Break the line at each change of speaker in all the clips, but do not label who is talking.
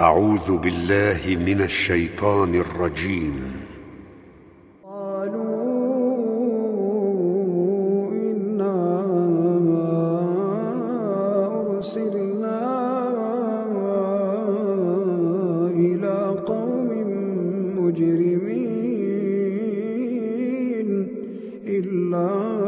أعوذ بالله من الشيطان الرجيم.
قالوا إنا أرسلنا إلى قوم مجرمين إلا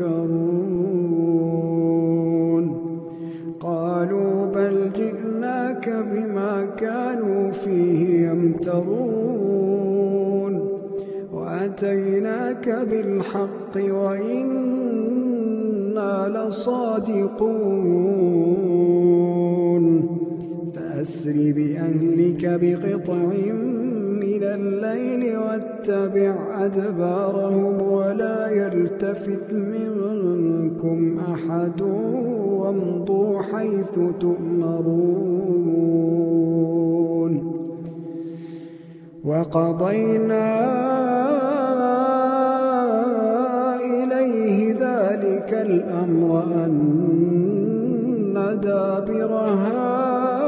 منكرون قالوا بل جئناك بما كانوا فيه يمترون. وأتيناك بالحق وإنا لصادقون. فأسر بأهلك بقطع واتبع أدبارهم ولا يلتفت منكم أحد وامضوا حيث تؤمرون. وقضينا إليه ذلك الأمر أن دابر هؤلاء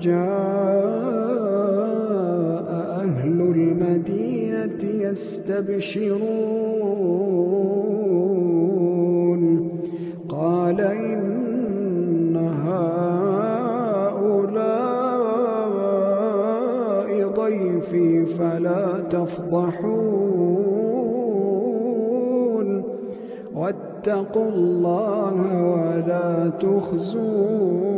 وجاء أهل المدينة يستبشرون. قال إن هؤلاء ضيفي فلا تفضحون. واتقوا الله ولا تخزون.